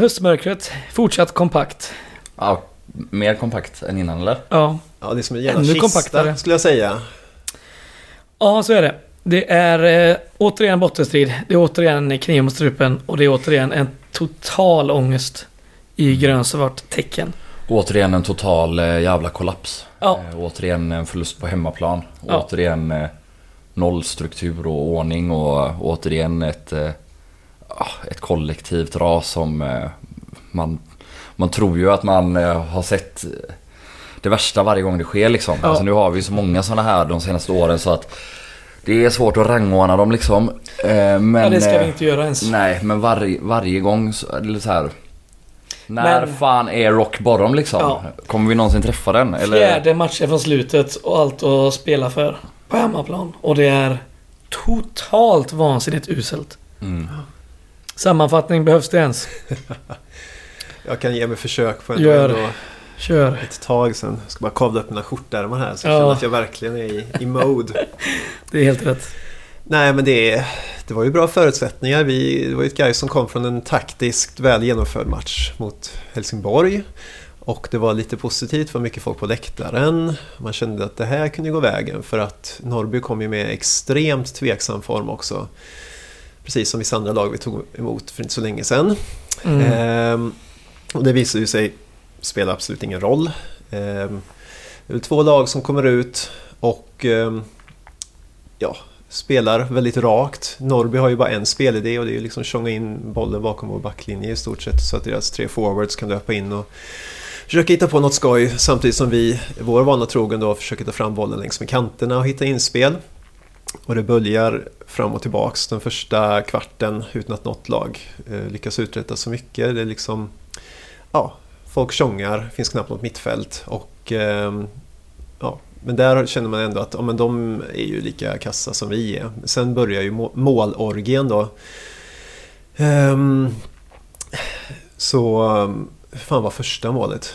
höstmörkret, fortsatt kompakt. Ja, mer kompakt än innan eller? Ja, Ja, det är som en jävla Ännu kista kompaktare. skulle jag säga. ja så är det. Det är eh, återigen bottenstrid. Det är återigen kniv mot strupen och det är återigen en total ångest i grönsvart tecken. Återigen en total eh, jävla kollaps. Ja. Eh, återigen en förlust på hemmaplan. Ja. Återigen eh, noll struktur och ordning och återigen ett, eh, ett kollektivt ras som eh, man, man tror ju att man eh, har sett eh, det värsta varje gång det sker liksom. Ja. Alltså, nu har vi så många sådana här de senaste åren så att det är svårt att rangordna dem liksom. Men, ja, det ska vi inte göra ens. Nej, men varje, varje gång så det så här. När Men- fan är rock bottom liksom? Ja. Kommer vi någonsin träffa den? Eller? Fjärde matchen från slutet och allt att spela för på hemmaplan. Och det är totalt vansinnigt uselt. Mm. Sammanfattning behövs det ens. Jag kan ge mig försök på en Gör. ändå Kör. ett tag sen. Jag ska bara kavla upp mina skjortärmar här så jag Ja. känner att jag verkligen är i, i mode. Det är helt rätt. Nej men det, det var ju bra förutsättningar. Vi, det var ju ett guy som kom från en taktiskt väl genomförd match mot Helsingborg. Och det var lite positivt, det var mycket folk på läktaren. Man kände att det här kunde gå vägen för att Norrby kom ju med extremt tveksam form också. Precis som vissa andra lag vi tog emot för inte så länge sedan. Mm. Ehm, och det visar ju sig spela absolut ingen roll. Ehm, det är två lag som kommer ut och ehm, ja, spelar väldigt rakt. Norrby har ju bara en spelidé och det är ju liksom tjonga in bollen bakom vår backlinje i stort sett så att deras tre forwards kan löpa in och försöka hitta på något skoj samtidigt som vi, vår vana trogen då, försöker ta fram bollen längs med kanterna och hitta inspel. Och det böljar fram och tillbaks den första kvarten utan att något lag eh, lyckas uträtta så mycket. Det är liksom, ja, folk tjongar, finns knappt något mittfält och ehm, ja, men där känner man ändå att ja, men de är ju lika kassa som vi är. Sen börjar ju må- målorgien då. Ehm, så, ehm, fan var första målet?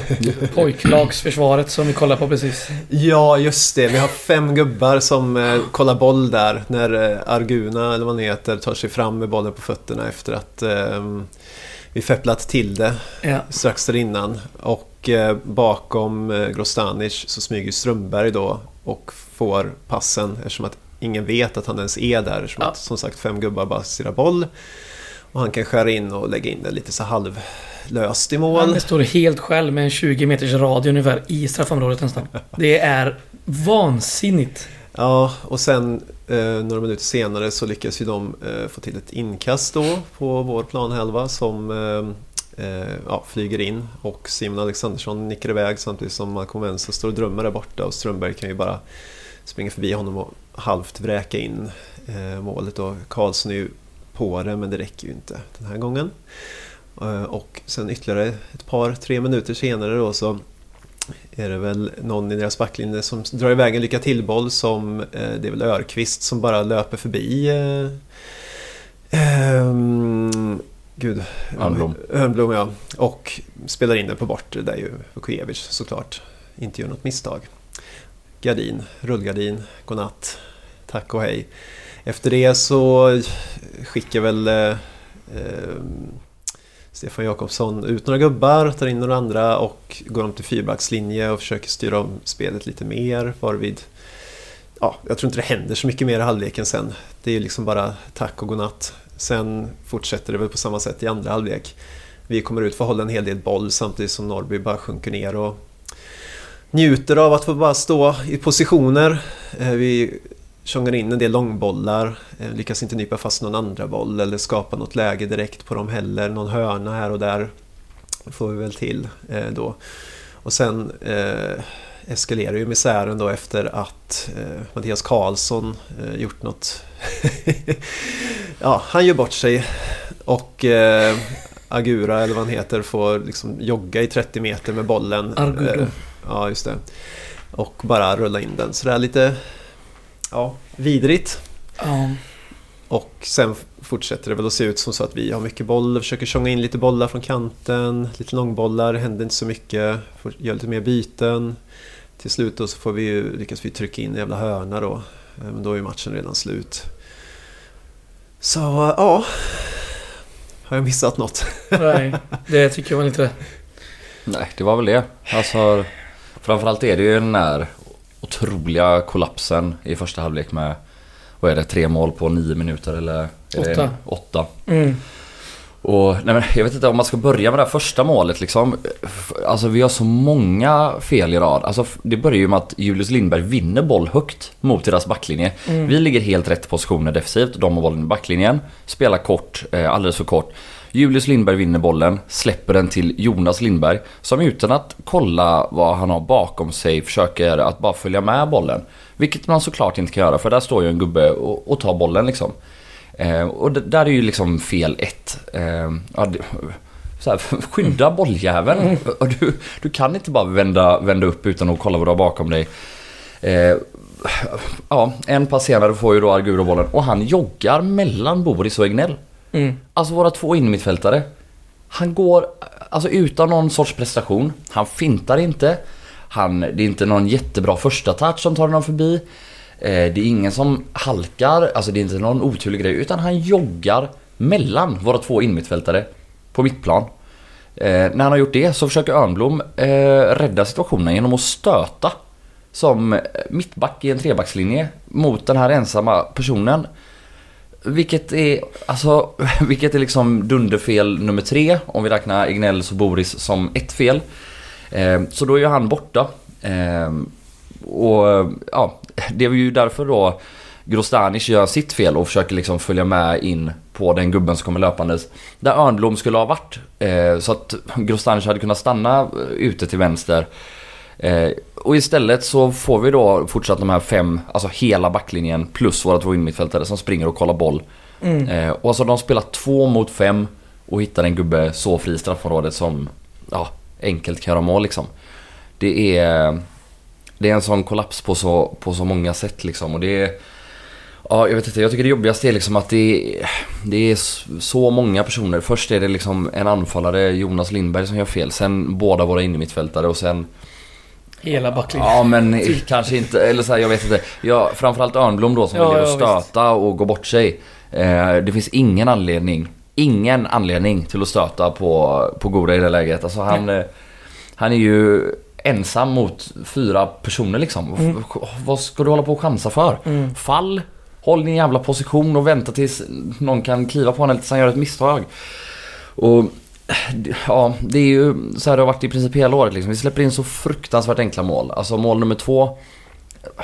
Pojklagsförsvaret som vi kollade på precis. Ja, just det. Vi har fem gubbar som eh, kollar boll där när eh, Arguna, eller vad han heter, tar sig fram med bollen på fötterna efter att eh, vi fepplat till det Ja. strax där innan. Och eh, bakom eh, Grostanic så smyger Strömberg då och får passen eftersom att ingen vet att han ens är där. Eftersom Ja. att som sagt fem gubbar bara stirrar boll. Och han kan skära in och lägga in det lite så halvlöst i mål. Han står helt själv med en 20 meters radie ungefär i straffområdet nästan. Det är vansinnigt. Ja, och sen eh, några minuter senare så lyckas ju de eh, få till ett inkast då på vår planhalva som eh, eh, ja, flyger in och Simon Alexandersson nickar iväg samtidigt som Malcolm Wenzel står och drömmer där borta och Strömberg kan ju bara springa förbi honom och halvt vräka in eh, målet och Karlsson är ju på det men det räcker ju inte den här gången. Eh, och sen ytterligare ett par, tre minuter senare då så är det väl någon i deras backlinje som drar iväg en lycka till-boll som eh, det är väl Örqvist som bara löper förbi ehm, Gud. Örnblom. Örnblom ja. Och spelar in den på bortre där ju Vukojevic såklart inte gör något misstag. Gardin, rullgardin, godnatt, tack och hej. Efter det så skickar väl eh, eh, Stefan Jakobsson ut några gubbar, tar in några andra och går om till fyrbackslinje och försöker styra om spelet lite mer varvid Ja, jag tror inte det händer så mycket mer i halvleken sen. Det är ju liksom bara tack och godnatt. Sen fortsätter det väl på samma sätt i andra halvlek. Vi kommer ut för att hålla en hel del boll samtidigt som Norrby bara sjunker ner och njuter av att få bara stå i positioner. Eh, vi tjongar in en del långbollar, eh, lyckas inte nypa fast någon andra boll eller skapa något läge direkt på dem heller. Någon hörna här och där får vi väl till eh, då. Och sen eh, eskalerar ju misären då efter att eh, Mattias Karlsson eh, gjort något. ja, han gör bort sig och eh, Agura eller vad han heter får liksom jogga i 30 meter med bollen. Argudo. Eh, ja, just det. Och bara rulla in den. Så det är lite ja, vidrigt. Ja. Och sen fortsätter det väl att se ut som så att vi har mycket boll, försöker tjonga in lite bollar från kanten, lite långbollar, händer inte så mycket, får göra lite mer byten. Till slut då så får vi ju, lyckas vi trycka in en jävla hörna då, Eh, men då är ju matchen redan slut. Så ja, Har jag missat något? Nej, det tycker jag väl inte. Nej, det var väl det. Alltså, framförallt är det ju den här otroliga kollapsen i första halvlek med, vad är det, tre mål på nio minuter eller? Åtta. åtta. Mm. Och nej men, jag vet inte om man ska börja med det här första målet liksom. Alltså vi har så många fel i rad. Alltså det börjar ju med att Julius Lindberg vinner boll högt mot deras backlinje. Mm. Vi ligger helt rätt positioner defensivt. De har bollen i backlinjen. Spelar kort, eh, alldeles för kort. Julius Lindberg vinner bollen, släpper den till Jonas Lindberg. Som utan att kolla vad han har bakom sig försöker att bara följa med bollen. Vilket man såklart inte kan göra för där står ju en gubbe och, och tar bollen liksom. Eh, och det, där är ju liksom fel ett. Eh, ja, det, så här, skydda bolljäveln. Och Du, du kan inte bara vända, vända upp utan att kolla vad du har bakom dig. Eh, ja, en pass senare får ju då Arguro bollen och han joggar mellan Boris och Egnell. Mm. Alltså våra två innermittfältare. Han går alltså utan någon sorts prestation. Han fintar inte. Han, det är inte någon jättebra första touch som tar honom förbi. Eh, det är ingen som halkar, alltså det är inte någon oturlig grej. Utan han joggar mellan våra två innermittfältare på mittplan. Eh, när han har gjort det så försöker Örnblom eh, rädda situationen genom att stöta som mittback i en trebackslinje mot den här ensamma personen. Vilket är, alltså, vilket är liksom dunderfel nummer tre om vi räknar Ignells och Boris som ett fel. Eh, så då är ju han borta. Eh, och ja, det är ju därför då Grostanic gör sitt fel och försöker liksom följa med in på den gubben som kommer löpandes. Där Örnblom skulle ha varit. Eh, så att Grostanic hade kunnat stanna eh, ute till vänster. Eh, och istället så får vi då fortsatt de här fem, alltså hela backlinjen plus våra två innermittfältare som springer och kollar boll. Mm. Eh, och alltså de spelar två mot fem och hittar en gubbe så fri i straffområdet som ja, enkelt kan göra mål liksom. Det är, det är en sån kollaps på så, på så många sätt liksom. Och det är, ja, jag vet inte, jag tycker det jobbigaste är liksom att det är, det är så många personer. Först är det liksom en anfallare, Jonas Lindberg, som gör fel. Sen båda våra innermittfältare och sen Hela backlinjen. Ja men kanske inte, eller så här, jag vet inte. Ja, framförallt Örnblom då som Ja, väljer ja, att stöta och gå bort sig. Eh, det finns ingen anledning, ingen anledning till att stöta på, på Goda i det läget. Alltså han, eh, han är ju ensam mot fyra personer liksom. Mm. Vad ska du hålla på och chansa för? Mm. Fall, håll din jävla position och vänta tills någon kan kliva på honom tills han gör ett misstag. Och ja, det är ju så här det har varit i princip hela året liksom. Vi släpper in så fruktansvärt enkla mål. Alltså mål nummer två.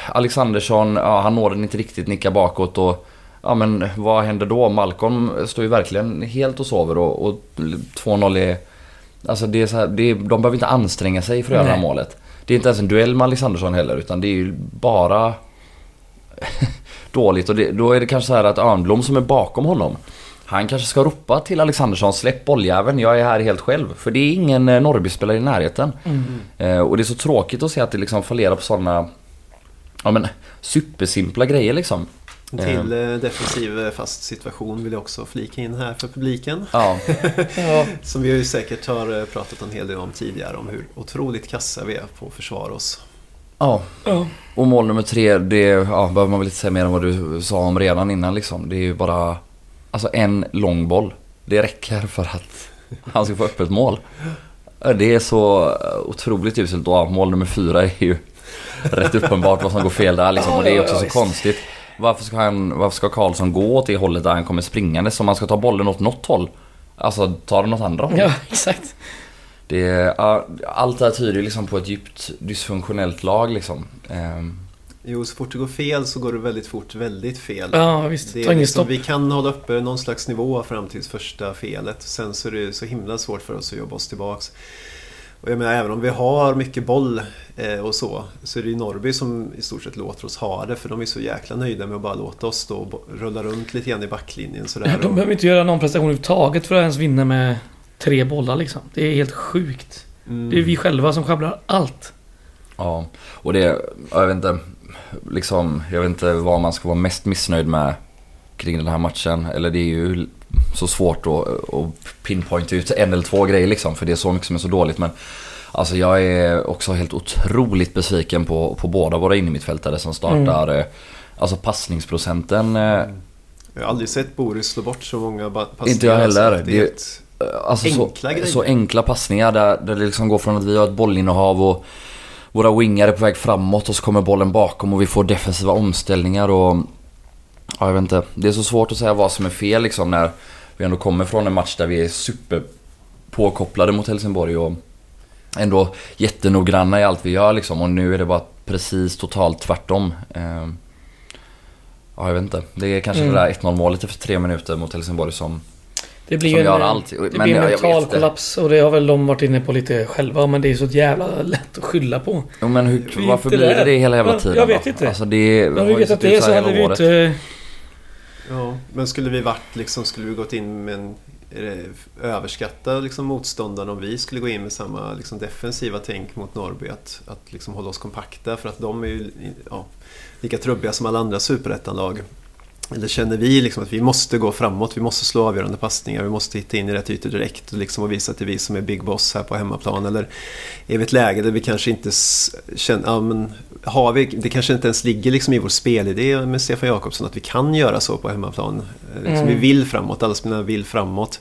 Alexandersson, ja, han når den inte riktigt, nickar bakåt och Ja men vad händer då? Malcolm står ju verkligen helt och sover och, och 2-0 är... Alltså det är så här, det är, de behöver inte anstränga sig för att göra det här målet. Det är inte ens en duell med Alexandersson heller utan det är ju bara dåligt. Och det, då är det kanske så här att Örnblom som är bakom honom han kanske ska ropa till Alexandersson släpp bolljäveln, jag är här helt själv. För det är ingen eh, Norrby-spelare i närheten. Mm. Eh, och det är så tråkigt att se att det liksom fallerar på sådana Ja men supersimpla grejer liksom. Till eh, defensiv fast situation vill jag också flika in här för publiken. Ja, Ja. Som vi ju säkert har pratat en hel del om tidigare om hur otroligt kassa vi är på att försvara oss. ja. Ja. Och mål nummer tre, det ja, behöver man väl inte säga mer än vad du sa om redan innan liksom. Det är ju bara Alltså en lång boll. Det räcker för att han ska få öppet mål. Det är så otroligt uselt och mål nummer fyra är ju rätt uppenbart vad som går fel där liksom. Och det är också så konstigt. Varför ska, han, varför ska Karlsson gå åt det hållet där han kommer springande? Som man ska ta bollen åt något håll. Alltså ta den åt andra håll. ja, exakt. Det, allt det här tyder ju liksom på ett djupt dysfunktionellt lag liksom. Jo, så fort det går fel så går det väldigt fort väldigt fel. Ja, visst. Det är liksom, stopp. vi kan hålla uppe någon slags nivå fram till första felet. Sen så är det så himla svårt för oss att jobba oss tillbaks. Och jag menar, även om vi har mycket boll eh, och så, så är det ju Norrby som i stort sett låter oss ha det. För de är så jäkla nöjda med att bara låta oss stå och bo- rulla runt lite grann i backlinjen. Sådär. De behöver inte göra någon prestation överhuvudtaget för att ens vinna med tre bollar liksom. Det är helt sjukt. Mm. Det är vi själva som sjabblar allt. Ja, och det, ja, jag vet inte, liksom, jag vet inte vad man ska vara mest missnöjd med kring den här matchen. Eller det är ju så svårt att, att pinpointa ut en eller två grejer liksom, för det är så mycket som är så dåligt. Men alltså jag är också helt otroligt besviken på, på båda våra innermittfältare som startar. eh, Alltså passningsprocenten eh, Jag har aldrig sett Boris slå bort så många passningar. Inte jag heller. alltså. Det är Det- helt- Alltså så, Enkla grejer. så enkla passningar där, där det liksom går från att vi har ett bollinnehav och våra wingar är på väg framåt och så kommer bollen bakom och vi får defensiva omställningar och... Ja, jag vet inte. Det är så svårt att säga vad som är fel liksom när vi ändå kommer från en match där vi är super påkopplade mot Helsingborg och ändå jättenoggranna i allt vi gör liksom och nu är det bara precis totalt tvärtom. Ehm, Ja, jag vet inte. Det är kanske Mm. det där 1-0 målet efter tre minuter mot Helsingborg som Det blir Som ju en, allt. Det Men blir en mental kollaps och det har väl de varit inne på lite själva men det är så jävla lätt att skylla på. Jo men hur, varför blir det det hela jävla Ja, tiden jag vet då? inte. Alltså det har vi vet att det är så hade vi året. inte... Ja, men skulle vi varit liksom, skulle vi gått in med en överskatta liksom motståndaren om vi skulle gå in med samma liksom, defensiva tänk mot Norrby att, att liksom hålla oss kompakta för att de är ju ja, lika trubbiga som alla andra superettanlag. Eller känner vi liksom att vi måste gå framåt, vi måste slå avgörande passningar, vi måste hitta in i rätt ytor direkt och, liksom och visa att det är vi som är big boss här på hemmaplan. Eller är vi ett läge där vi kanske inte känner, ja men har vi, det kanske inte ens ligger liksom i vår spelidé med Stefan Jakobsson att vi kan göra så på hemmaplan. Eh, Liksom Mm. Vi vill framåt, alla spelarna vill framåt.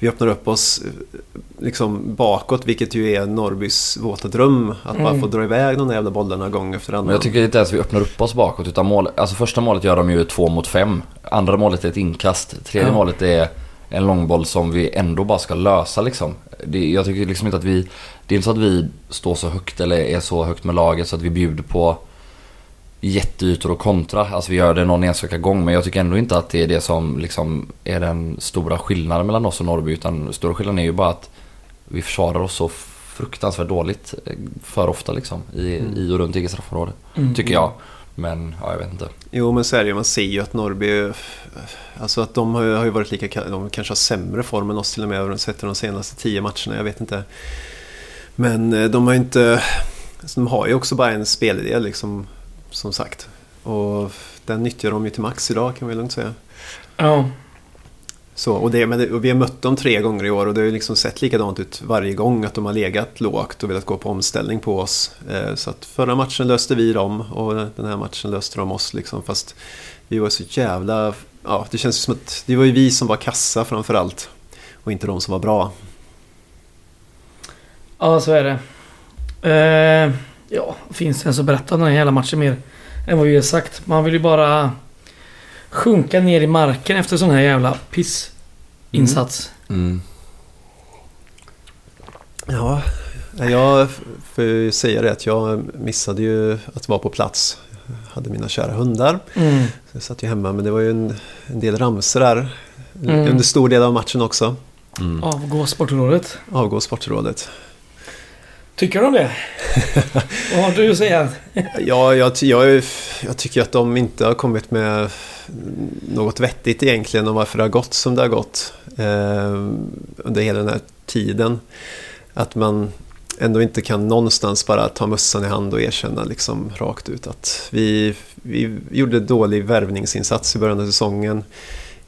Vi öppnar upp oss eh, liksom bakåt, vilket ju är Norrbys våta dröm. Att bara Mm. få dra iväg de där jävla bollarna gång efter annan. Men jag tycker inte ens vi öppnar upp oss bakåt utan mål, alltså första målet gör de ju två mot fem. Andra målet är ett inkast. Tredje Ja. målet är en långboll som vi ändå bara ska lösa liksom. Det, jag tycker liksom inte att vi... Det är inte så att vi står så högt eller är så högt med laget så att vi bjuder på jätteytor och kontra. Alltså vi gör det någon enstaka gång men jag tycker ändå inte att det är det som liksom är den stora skillnaden mellan oss och Norrby utan stora skillnaden är ju bara att vi försvarar oss så fruktansvärt dåligt eh, för ofta liksom i, Mm. i och runt eget straffområde. Mm. Tycker jag. Men ja, jag vet inte. Jo men så är det ju, man ser ju att Norrby, alltså att de har ju, varit lika, de kanske har sämre form än oss till och med, sett de senaste tio matcherna, jag vet inte. Men eh, de har ju inte, alltså, de har ju också bara en spelidé liksom, som sagt. Och den nyttjar de ju till max idag kan ju lugnt säga. Ja. Så, och, det, men det, och vi har mött dem tre gånger i år och det har liksom sett likadant ut varje gång att de har legat lågt och velat gå på omställning på oss. Eh, så att förra matchen löste vi dem och den här matchen löste de oss liksom. Fast vi var så jävla... Ja, det känns som att det var ju vi som var kassa framför allt. Och inte de som var bra. Ja, så är det. Eh, ja, finns det ens att berätta den här hela matchen mer än vad vi har sagt? Man vill ju bara sjunka ner i marken efter sån här jävla pissinsats. Mm. Ja, jag får ju säga det att jag missade ju att vara på plats. Jag hade mina kära hundar. Mm. Så jag satt ju hemma men det var ju en, en del ramsor där. Mm. Under stor del av matchen också. Mm. Avgå Sportrådet. Avgå Sportrådet. Tycker du om det? Vad har du att säga? Ja, jag, jag, jag tycker att de inte har kommit med något vettigt egentligen om varför det har gått som det har gått eh, under hela den här tiden. Att man ändå inte kan någonstans bara ta mössan i hand och erkänna liksom rakt ut att vi, vi gjorde dålig värvningsinsats i början av säsongen.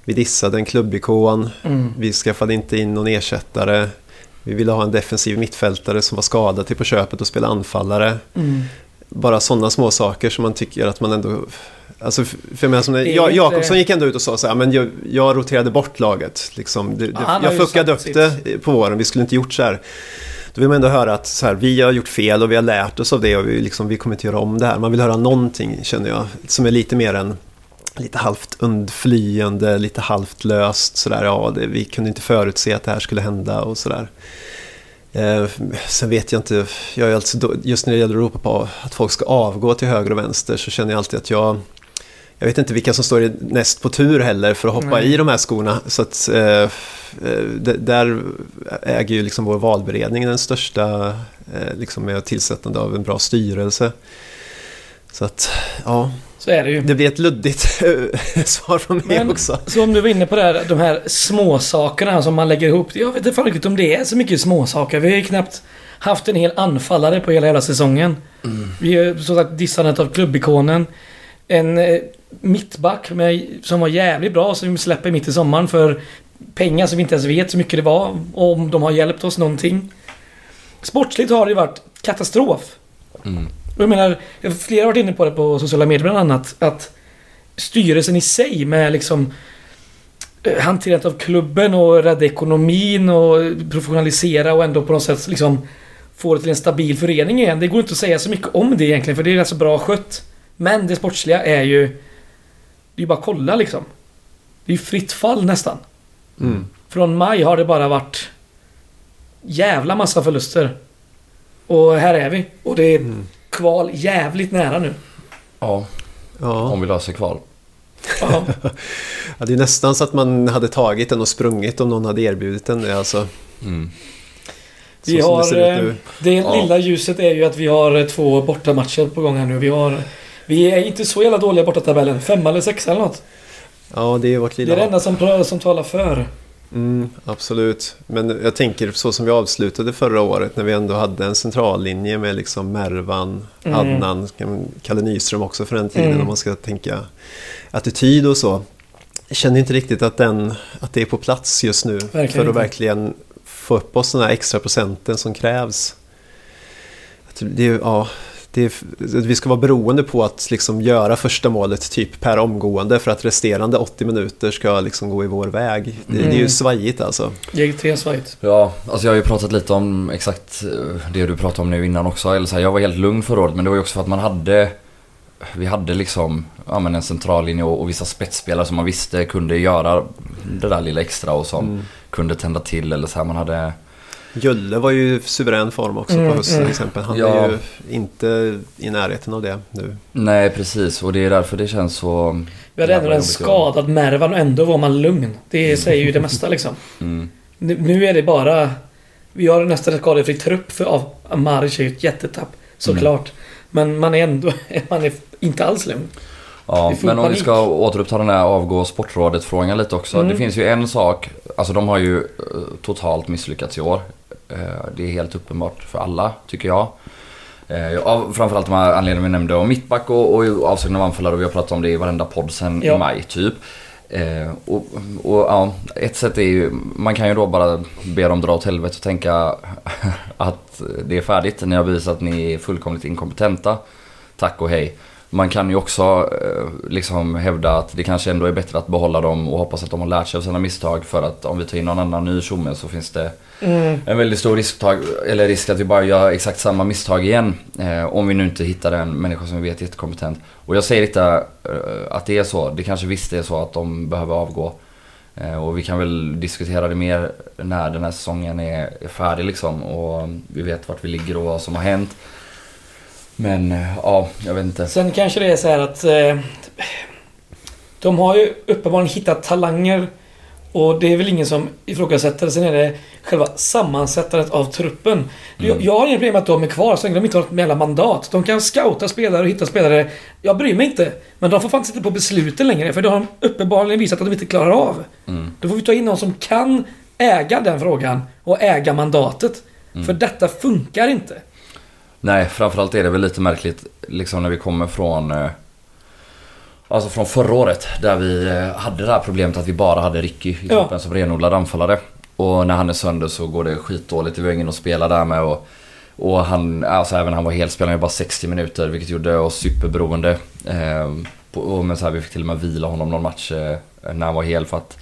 Vi dissade en klubbikon. Mm. Vi skaffade inte in någon ersättare. Vi ville ha en defensiv mittfältare som var skadad till på köpet och spela anfallare Mm. bara sådana små saker som man tycker att man ändå... Alltså, för jag menar, som när, Det är Ja- inte- Jakobsson gick ändå ut och sa så här, men jag, jag roterade bort laget. Liksom. Det, det, jag fuckade upp det på våren, vi skulle inte gjort så här. Då vill man ändå höra att så här, vi har gjort fel och vi har lärt oss av det och vi, liksom, vi kommer inte göra om det här. Man vill höra någonting, känner jag, som är lite mer än lite halvt undflyende, lite halvt löst sådär. Ja, det, vi kunde inte förutse att det här skulle hända och sådär. Eh, sen vet jag inte, jag är alltså, just när det gäller att ropa på att folk ska avgå till höger och vänster så känner jag alltid att jag jag vet inte vilka som står näst på tur heller för att hoppa Nej. i de här skorna. Så att, eh, eh, där äger ju liksom vår valberedning den största eh, liksom med tillsättande av en bra styrelse. Så att, ja, Så är det ju. det blir ett luddigt svar från mig Men- också. Så om du var inne på det här, de här småsakerna som man lägger ihop. Jag vet inte fan riktigt om det är så mycket småsaker. Vi har ju knappt haft en hel anfallare på hela, hela säsongen. Vi har som sagt dissandet av klubbikonen. En eh, mittback med, som var jävligt bra som vi släpper mitt i sommaren för pengar som vi inte ens vet så mycket det var. Om de har hjälpt oss någonting. Sportsligt har det varit katastrof. Mm. Och jag menar, flera har varit inne på det på sociala medier bland annat. Att styrelsen i sig med liksom eh, hanterandet av klubben och rädda ekonomin och professionalisera och ändå på något sätt liksom få det till en stabil förening igen. Det går inte att säga så mycket om det egentligen för det är rätt så bra skött. Men det sportsliga är ju... Det är ju bara att kolla liksom. Det är ju fritt fall nästan. Mm. Från maj har det bara varit jävla massa förluster. Och här är vi. Och det är Mm. Kval jävligt nära nu. Ja, Ja. om vi löser kval. Ja, ja, det är nästan så att man hade tagit den och sprungit om någon hade erbjudit den det alltså. Mm. Så vi har... det ser ut eh. Det Ja. lilla ljuset är ju att vi har eh, två bortamatcher på gång här nu. Vi har... Vi är inte så jävla dåliga borta tabellen. Femma eller sexa eller något. Ja, det är vårt Det är lilla... det enda som, som talar för. Mm, absolut. Men jag tänker så som vi avslutade förra året när vi ändå hade en centrallinje med liksom Mervan, Mm. Adnan, Kalle Nyström också för den tiden Mm. om man ska tänka attityd och så. Jag känner inte riktigt att, den, att det är på plats just nu Verkligen för att verkligen få upp oss den här extra procenten som krävs. Det är, ja, det är, vi ska vara beroende på att liksom göra första målet typ per omgående för att resterande 80 minuter ska liksom gå i vår väg. Det, det är ju Mm. svajigt alltså. Jag tre svajigt. Ja, alltså jag har ju pratat lite om exakt eh, det du pratade om nu innan också. Eller så här, jag var helt lugn förra året men det var ju också för att man hade Vi hade liksom ja, men en centrallinje och, och vissa spetsspelare som man visste kunde göra det där lilla extra och som Mm. kunde tända till eller så här. Man hade Julle var ju i suverän form också Mm, på hösten mm. till exempel. Han Ja. är ju inte i närheten av det nu. Nej precis och det är därför det känns så Vi hade ändå en skadad Mervan och ändå var man lugn. Det säger ju det mesta liksom. Mm. Nu, nu är det bara... Vi har nästan en skadefri trupp för av Maric är ju ett jättetapp. Såklart. Men man är ändå... Man är inte alls lugn. Ja, men om vi panik. ska återuppta den här avgå sportrådet-frågan lite också. Mm. Det finns ju en sak, alltså de har ju eh, totalt misslyckats i år. Eh, Det är helt uppenbart för alla, tycker jag. Eh, Av framförallt de här anledningarna vi nämnde om mittback och, och avsaknad av anfallare vi har pratat om det i varenda podd sen Ja. i maj typ. Eh, och, och ja, ett sätt är ju, man kan ju då bara be dem dra åt helvete och tänka att det är färdigt. Ni har bevisat att ni är fullkomligt inkompetenta. Tack och hej. Man kan ju också eh, liksom hävda att det kanske ändå är bättre att behålla dem och hoppas att de har lärt sig av sina misstag. För att om vi tar in någon annan ny tjomme så finns det Mm. en väldigt stor risktag, eller risk att vi bara gör exakt samma misstag igen. Eh, om vi nu inte hittar en människa som vi vet är jättekompetent. Och jag säger inte eh, att det är så. Det kanske visst är så att de behöver avgå. Eh, och vi kan väl diskutera det mer när den här säsongen är, är färdig liksom. Och vi vet vart vi ligger och vad som har hänt. Men eh, ja, jag vet inte. Sen kanske det är så här att... Eh, de har ju uppenbarligen hittat talanger. Och det är väl ingen som ifrågasätter. Sen är det själva sammansättandet av truppen. Jag, Mm. jag har inga problem med att de är kvar så länge de inte har ett jävla mandat. De kan scouta spelare och hitta spelare. Jag bryr mig inte. Men de får fan sitta på besluten längre. För det har de uppenbarligen visat att de inte klarar av. Mm. Då får vi ta in någon som kan äga den frågan. Och äga mandatet. Mm. För detta funkar inte. Nej, framförallt är det väl lite märkligt liksom när vi kommer från eh, Alltså från förra året där vi eh, hade det här problemet att vi bara hade Ricky i Ja. truppen som renodlad anfallare. Och när han är sönder så går det skitdåligt. Vi har ingen att spela där med och, och han, alltså även han var helt spelade bara 60 minuter vilket gjorde oss superberoende. Eh, och men så här, vi fick till och med vila honom någon match eh, när han var hel för att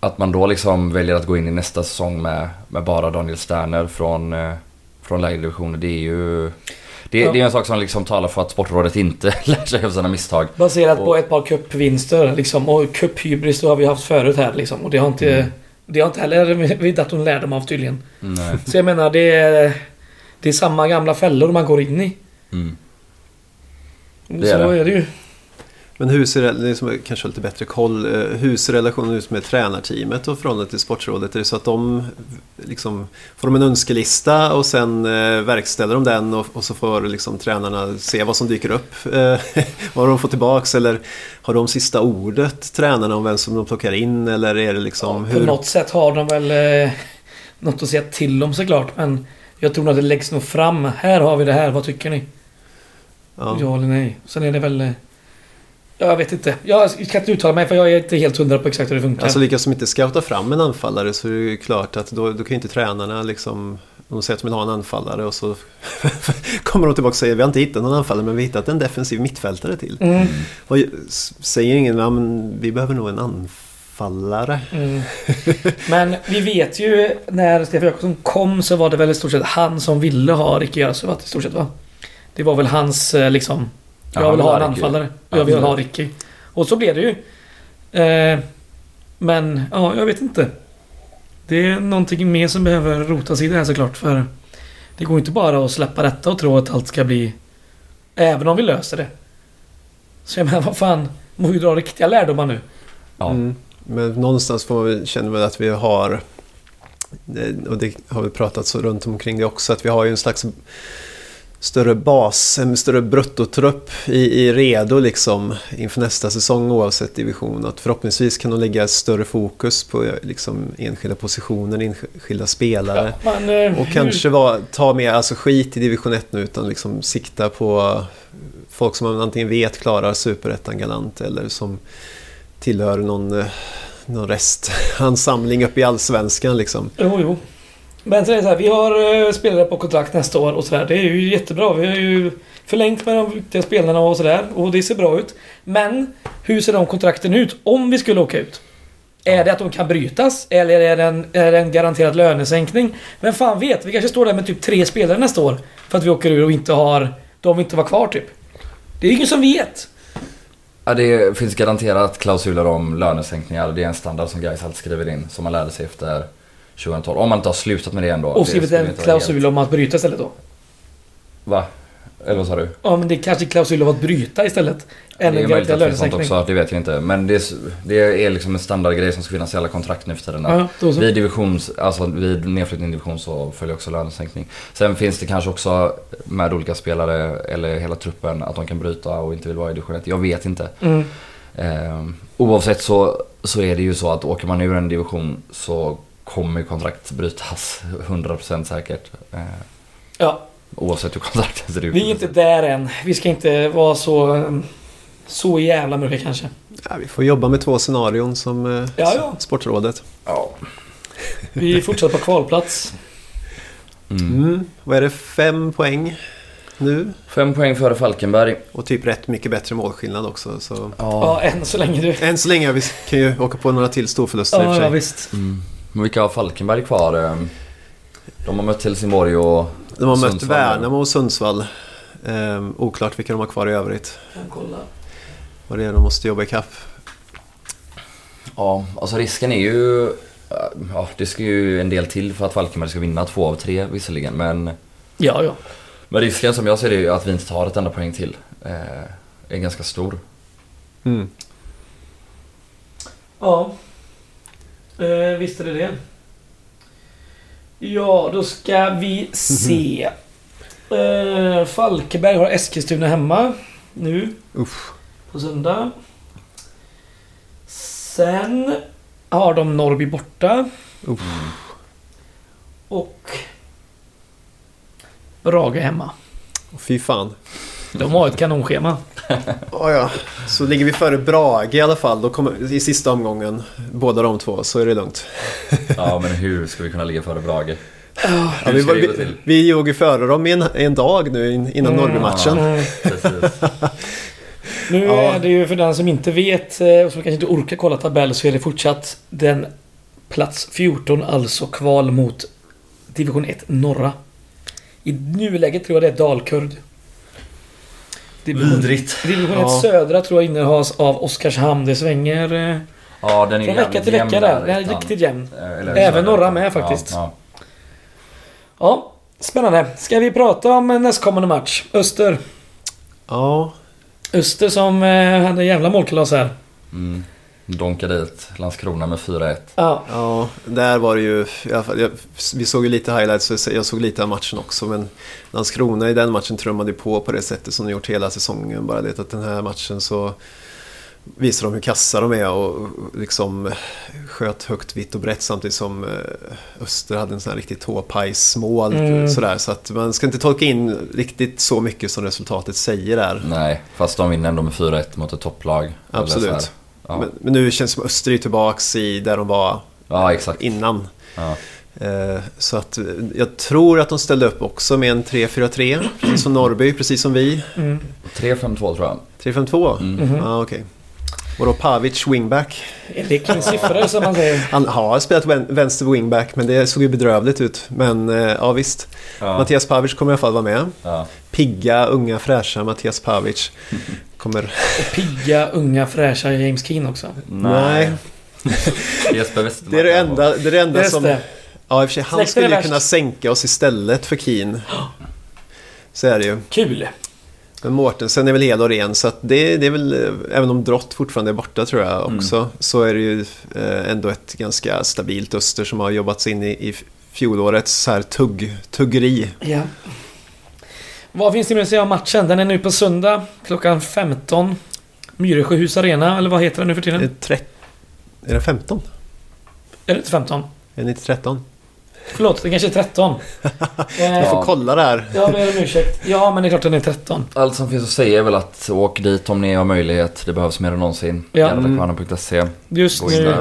att man då liksom väljer att gå in i nästa säsong med, med bara Daniel Sterner från, eh, från lägre divisioner. Det är ju... Det, Ja. det är en sak som liksom talar för att Sportrådet inte lär sig av sina misstag. Baserat på Och- ett par cupvinster liksom. Och cuphybris har vi haft förut här liksom. Och det har inte... Mm. Det har inte heller vi att de lärdom av tydligen. Nej. Så jag menar det är... Det är samma gamla fällor man går in i. Mm. så Det är det. är det ju. Men hur ser det, det som kanske lite bättre koll, eh, hur ser relationen ut med tränarteamet och förhållande till Sportrådet? Är det så att de liksom, får de en önskelista och sen eh, verkställer de den och, och så får liksom tränarna se vad som dyker upp? Eh, vad de får tillbaks eller har de sista ordet, tränarna, om vem som de plockar in eller är det liksom På något sätt har de väl eh, något att säga till om såklart. Men jag tror nog att det läggs nog fram. Här har vi det här. Vad tycker ni? Ja, Ja. eller nej. Sen är det väl... Ja, jag vet inte. Jag kan inte uttala mig för jag är inte helt hundra på exakt hur det funkar. Alltså lika som inte scouta fram en anfallare så är det ju klart att då, då kan ju inte tränarna liksom De säger att de vill ha en anfallare och så kommer de tillbaka och säger vi har inte hittat någon anfallare men vi har hittat en defensiv mittfältare till. Mm. S- säger ingen, ja, men vi behöver nog en anfallare. Mm. Men vi vet ju när Stefan Jakobsson kom så var det väl i stort sett han som ville ha Ricky Jarasuvat i stort sett va? Det var väl hans eh, liksom... Ja, Jag vill ha en anfallare. Jag vill ha Ricky. Och så blev det ju. Eh, men ja, jag vet inte. Det är någonting mer som behöver rotas i det här såklart. För det går inte bara att släppa detta och tro att allt ska bli... Även om vi löser det. Så jag menar, vad fan. Måste ju dra riktiga lärdomar nu. Ja. Mm. Men någonstans får vi, känner vi att vi har, och det har vi pratat så runt omkring det också, att vi har ju en slags större bas, en större bruttotrupp i, i redo liksom inför nästa säsong oavsett division. Att förhoppningsvis kan de lägga större fokus på eh, liksom enskilda positioner, enskilda spelare. Men, eh, Och hur- kanske var, ta mer, alltså skit i division 1 nu utan liksom sikta på folk som man antingen vet klarar superettan galant eller som tillhör någon, eh, någon restansamling uppe i allsvenskan liksom. Jo, jo. Men så är det så här, vi har eh, spelare på kontrakt nästa år och sådär. Det är ju jättebra. Vi har ju förlängt med de viktiga spelarna och sådär. Och det ser bra ut. Men hur ser de kontrakten ut om vi skulle åka ut? Är det att de kan brytas? Eller är det, en, är det en garanterad lönesänkning? Vem fan vet? Vi kanske står där med typ tre spelare nästa år. För att vi åker ur och inte har... De inte var kvar typ. Det är ingen som vet. Ja, det finns garanterat klausuler om lönesänkningar. Det är en standard som Gais alltid skriver in. Som man lärde sig efter 2012. Om man inte har slutat med det ändå. Och skrivit en klausul om att bryta istället då. Va? Eller vad sa du? Ja, men det är kanske klausul om att bryta istället. Än det en garanterad att det finns sånt lönesänkning. också, det vet jag inte. Men det är, det är liksom en standardgrej som ska finnas i alla kontrakt nu för tiden. Ja, då så. Vid divisions, alltså vid nedflyttning i division så följer också lönesänkning. Sen finns det kanske också med olika spelare eller hela truppen att de kan bryta och inte vill vara i division 1. Jag vet inte. Mm. Eh, oavsett så, så är det ju så att åker man ur en division så kommer kontrakt brytas 100% säkert. Eh, Ja, oavsett hur kontraktet ser ut. vi är inte där än. Vi ska inte vara så... um, Så jävla mörka kanske. Ja, vi får jobba med två scenarion som eh, Ja, ja. Sportrådet. Ja. Vi fortsätter på kvalplats. Mm. Mm. Vad är det, fem poäng nu? Fem poäng före Falkenberg. Och typ rätt mycket bättre målskillnad också. Så. Ja, än så länge du. Än så länge, vi kan ju åka på några till storförluster i och Ja, för ja sig. visst. Mm. Men vilka har Falkenberg kvar? Eh, De har mött Helsingborg och De har mött. Värnamo och Sundsvall. Ehm, oklart vilka de har kvar i övrigt. Kolla. Vad det är de måste jobba ikapp. Ja, alltså risken är ju... Ja, det ska ju en del till för att Falkenberg ska vinna två av tre visserligen. Men, Ja, ja. men risken som jag ser det är ju att vi inte tar ett enda poäng till. Eh, är ganska stor. Mm. Ja. Eh, visst är det det. Ja, då ska vi se. Eh, Falkenberg har Eskilstuna hemma. Nu. Usch. På söndag. Sen har de Norrby borta. Uff. Och Brage hemma. Fy fan. De har ett kanonschema. Oh, ja. Så ligger vi före Brage i alla fall då kommer, i sista omgången. Båda de två, så är det lugnt. Ja, men hur ska vi kunna ligga före Brage? Ja, vi, vi, vi låg ju före dem i en, en dag nu in- innan Mm. Norrby-matchen. Precis. Nu Ja. är det ju för den som inte vet eh, och som kanske inte orkar kolla tabell så är det fortsatt den plats 14, alltså kval mot division 1 norra. I nuläget tror jag det är Dalkurd. Vidrigt. division 1 Ja. södra tror jag innehas av Oskarshamn. Det svänger eh, Ja, den är från vecka till vecka där. Den är riktigt jämn. Eh, eller Även norra med faktiskt. Ja, Ja, spännande. Ska vi prata om nästkommande match? Öster. Ja, Öster som eh, hade jävla målkalas här. ja. Mm. Donka dit Landskrona med 4-1. Ja. ja, där var det ju... Fall, jag, vi såg ju lite highlights, så jag såg lite av matchen också. Men Landskrona i den matchen trummade på på det sättet som de gjort hela säsongen. Bara det att den här matchen så visar de hur kassa de är och liksom sköt högt, vitt och brett samtidigt som eh, Öster hade en sån här riktigt tåpajsmål. Mm. Sådär, så att man ska inte tolka in riktigt så mycket som resultatet säger där. Nej, fast de vinner ändå med 4-1 mot ett topplag. Eller Absolut. Ja. Men, men nu känns det som Öster är tillbaks i där de var ja, exakt. innan. Ja. Eh, Så att eh, jag tror att de ställde upp också med en 3-4-3, precis som Norrby, precis som vi. Mm. 3-5-2 tror jag. 3-5-2? Mm. Mhm. Ja, okej. Och då Pavic wingback. En lek med siffror som man säger. Han har spelat vän- vänster wingback men det såg ju bedrövligt ut. Men eh, ja visst. Ja. Mattias Pavic kommer i alla fall vara med. Ja. Pigga, unga, fräscha Mattias Pavic. Kommer... Och pigga, unga, fräscha James Keen också. Nej. Jesper Westermark. Det är det enda, det är det enda som... det. Ja i och för sig, han Släkten är skulle ju kunna sänka oss istället för Keen. Så är det ju. Kul. Men Mårtensen är väl hel och ren så att det, det är väl, eh, även om Drott fortfarande är borta tror jag också, så är det ju eh, ändå ett ganska stabilt Öster som har jobbat sig in i, i fjolårets så här tugg, tuggeri. Ja. Vad finns det mer att säga om matchen? Den är nu på söndag klockan 15. Myresjöhus Arena, eller vad heter den nu för Är det, tiden? tre, är det 15? Är det inte 15? Är det inte 13? Förlåt, det kanske är 13. Vi eh, får kolla där. jag ber om ursäkt. Ja, men det är klart den är 13. Allt som finns att säga är väl att åk dit om ni har möjlighet. Det behövs mer än någonsin. Ja. Gardakvarnen.se. Just Gå in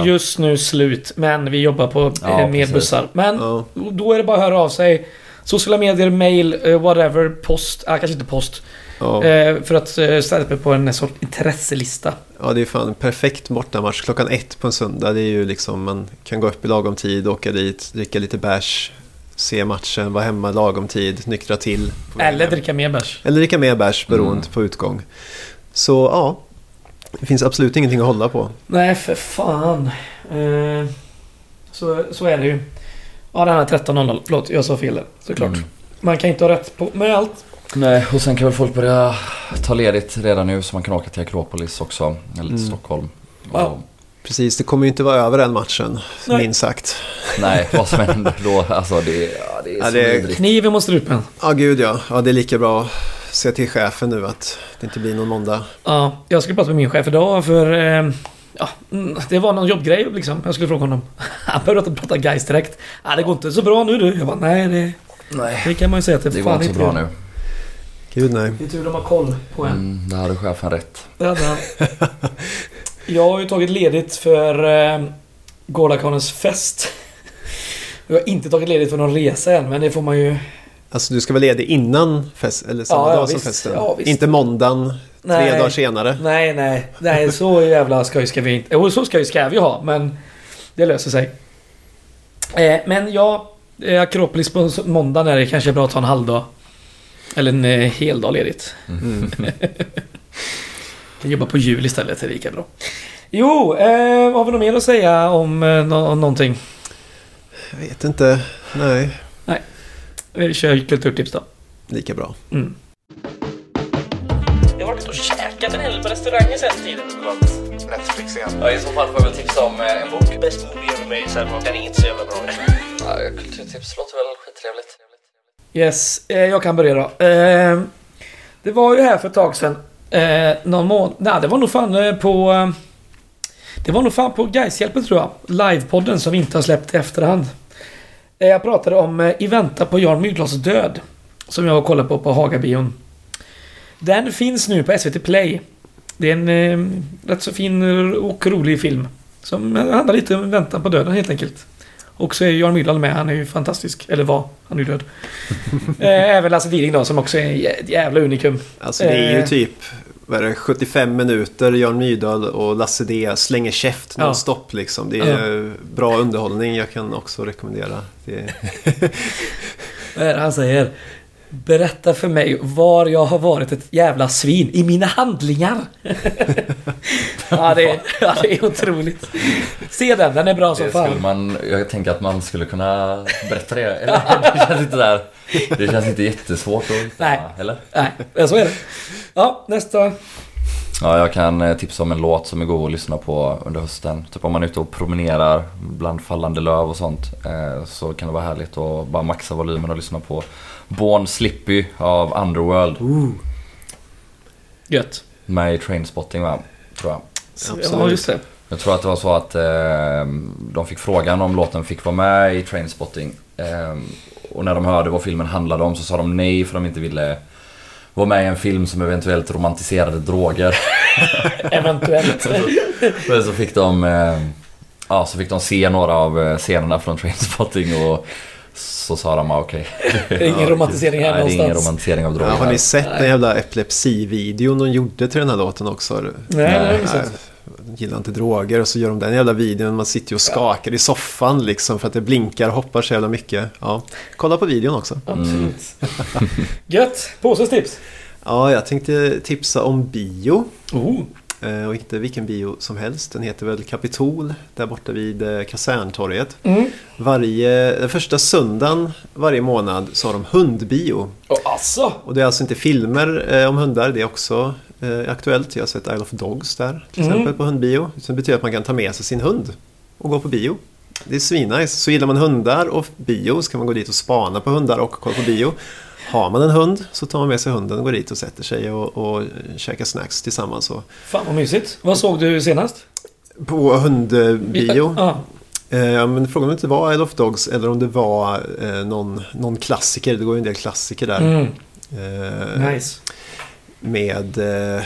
nu, just nu slut, men vi jobbar på Ja, eh, mer precis. bussar. Men Ja. då är det bara att höra av sig. Sociala medier, mail, eh, whatever, post. Ah, kanske inte post. Ja. Eh, för att eh, ställa upp på en sorts intresselista. ja, det är fan en perfekt bortamatch klockan ett på en söndag. Det är ju liksom, man kan gå upp i lagom tid, åka dit, dricka lite bärs, se matchen, vara hemma lagom tid, nyktra till. Eller hem. dricka mer bärs. Eller dricka mer bärs beroende Mm. på utgång. Så ja, det finns absolut ingenting att hålla på. Nej, för fan. Eh, så, så är det ju. Ja, den här 13.00. Förlåt, jag sa fel där. Såklart. Mm. Man kan inte ha rätt på med allt. Nej, och sen kan väl folk börja ta ledigt redan nu så man kan åka till Akropolis också. Eller till Mm. Stockholm. Ja. Och, Precis, det kommer ju inte vara över den matchen, Nej. minst sagt. nej, vad som händer då. Alltså det, ja, det är Ja, så det är-. Kniven mot strupen. Ja, gud ja. Ja, det är lika bra att säga till chefen nu att det inte blir någon måndag. Ja, jag skulle prata med min chef idag för... Eh, ja, mm, det var någon jobbgrej liksom. Jag skulle fråga honom. Han började prata Gais direkt. Ja, det går inte så bra nu du. Jag bara, nej det, Nej, det kan man ju säga att det, det fan går inte så bra gör. nu. Gud nej. Det är tur de har koll på en. Mm, där hade chefen rätt. Det hade han. Jag har ju tagit ledigt för eh, fest. Jag har inte tagit ledigt för någon resa än, men det får man ju... Alltså du ska vara ledig innan fest, eller samma Ja, ja, dag som visst. festen? Ja, visst. inte måndagen, tre Nej. dagar senare? Nej, nej. Nej, så jävla skoj ska vi inte... Jo, så skoj ska vi ha, men det löser sig. Eh, men ja, eh, Akropolis på måndagen är det kanske bra att ta en halvdag. Eller en eh, hel dag ledigt. Mm. Jag jobbar på jul istället, det är lika bra. Jo, eh, har vi något mer att säga om eh, nå- någonting? Jag vet inte. Nej, Vi kör kulturtips då. lika bra. Mm. Jag har varit och käkat en hel på restauranger sen tiden. Netflix igen. Ja, I så fall får jag väl tipsa om eh, en bok. Best movie ever made, sen den är inte så jävla bra. Ja, kulturtips låter väl skittrevligt. Yes, eh, jag kan börja då. Eh, det var ju här för ett tag sedan. Eh, någon månad... Nej, det var nog fan på... Det var nog fan på Gaishjälpen tror jag. Livepodden som vi inte har släppt i efterhand. Jag pratade om I väntan på Jan Myrdals död. Som jag kollar på på Hagabion. Den finns nu på SVT Play. Det är en eh, rätt så fin och rolig film. Som handlar lite om väntan på döden helt enkelt. Och så är Jan Myrdal med. Han är ju fantastisk. Eller var. Han är ju död. Eh, Även Lasse Diding då som också är ett jävla unikum. Alltså det är ju Eh. typ vad är det, 75 minuter Jan Myrdal och Lasse D slänger käft Ja. nonstop liksom. Det är bra underhållning jag kan också rekommendera. Det är... Vad är det han säger? Berätta för mig var jag har varit ett jävla svin i mina handlingar. ja, det är, ja, det är otroligt. Se den, den är bra som fan. man, jag tänker att man skulle kunna berätta det. Eller, det känns inte där. Det känns inte jättesvårt att hitta, Nej. Eller? Nej, så är det. Ja, nästa. Ja, jag kan eh, tipsa om en låt som är god att lyssna på under hösten. Typ om man är ute och promenerar bland fallande löv och sånt. Eh, så kan det vara härligt att bara maxa volymen och lyssna på Born Slippy av Underworld. Gött. Med i Trainspotting va? Tror jag. Absolut. Ja, just det. Jag tror att det var så att eh, de fick frågan om låten fick vara med i Trainspotting. Eh, och när de hörde vad filmen handlade om så sa de nej för de inte ville vara med i en film som eventuellt romantiserade droger. Eventuellt. Men så fick de eh, Ja, så fick de se några av eh, scenerna från Trainspotting och så sa de ah, okej. Det är ingen romantisering här Nej, är ingen någonstans. romantisering av droger. Ja, har ni sett den jävla epilepsivideon de gjorde till den här låten också? Nej, det har jag inte Nej, sett. gillar inte droger och så gör de den jävla videon. Man sitter ju och skakar i soffan liksom för att det blinkar och hoppar så jävla mycket. Ja, kolla på videon också. Absolut. Gött! Påsens tips. Ja, jag tänkte tipsa om bio. Oh. Eh, Och inte vilken bio som helst. Den heter väl Kapitol där borta vid eh, Kaserntorget. Mm. Varje, den första söndagen varje månad så har de hundbio. Och alltså! Och det är alltså inte filmer eh, om hundar, det är också aktuellt. Jag har sett Isle of Dogs där till Mm. exempel på hundbio. Det betyder att man kan ta med sig sin hund och gå på bio. Det är svinnice. Så gillar man hundar och bio så kan man gå dit och spana på hundar och kolla på bio. Har man en hund så tar man med sig hunden och går dit och sätter sig och, och käkar snacks tillsammans. Och Fan vad mysigt. Vad såg du senast? på hundbio. Ja. Eh, men frågan om det inte var Isle of Dogs eller om det var eh, någon, någon klassiker. Det går ju en del klassiker där. Mm. Eh, Nice. Med... Eh,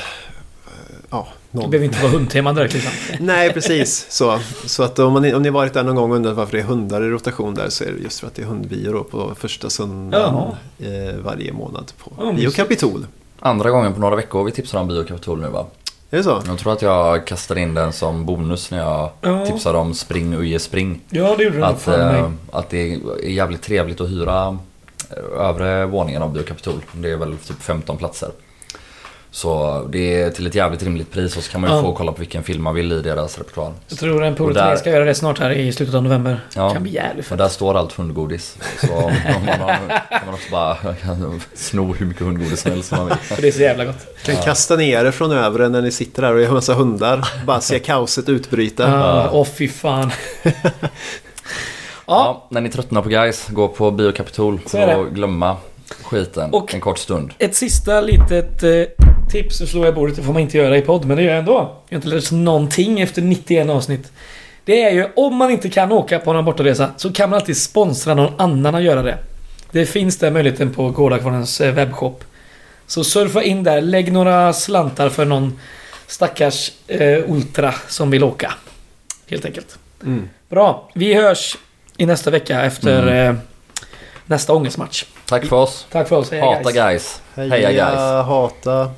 ja, Det någon. behöver inte vara hundtema direkt liksom. Nej, precis. Så, så att om, man, om ni varit där någon gång och undrat varför det är hundar i rotation där så är det just för att det är hundbio på första söndagen eh, varje månad på Ja, Bio mysigt. Kapitol. Andra gången på några veckor vi tipsar om Biokapitol nu va? Är det så? Jag tror att jag kastade in den som bonus när jag Ja. tipsade om Spring Uje Spring. Ja, det gjorde du Att, eh, att det är jävligt trevligt att hyra övre våningen av Biokapitol. Det är väl typ 15 platser. Så det är till ett jävligt rimligt pris och så kan man ju Ja. få kolla på vilken film man vill i deras repertoar. Jag tror en Och polare där- ska göra det snart här i slutet av november. Ja. Kan bli jävligt Och fett. där står allt hundgodis. Så om man har, kan man också bara sno hur mycket hundgodis som helst som man vill. För det är så jävla gott. Kan kasta ner er från övre när ni sitter där och är en massa hundar. Bara se kaoset utbryta. Ja, Åh fy fan. ja, Ja, när ni tröttnar på guys, gå på Biokapitol det. och glömma skiten Och- en kort stund. ett sista litet eh, tips. Så slår jag bordet. Det får man inte göra i podd, men det gör jag ändå. Jag har inte lärt någonting efter 91 avsnitt. Det är ju om man inte kan åka på någon bortaresa så kan man alltid sponsra någon annan att göra det. Det finns den möjligheten på Gårdakvarnens eh, webbshop. Så surfa in där, lägg några slantar för någon stackars eh, ultra som vill åka. Helt enkelt. Mm. Bra, vi hörs i nästa vecka efter eh, nästa ångestmatch. Tack för oss. Tack för oss, hej Hata guys. guys. Heja, Heja guys. hata.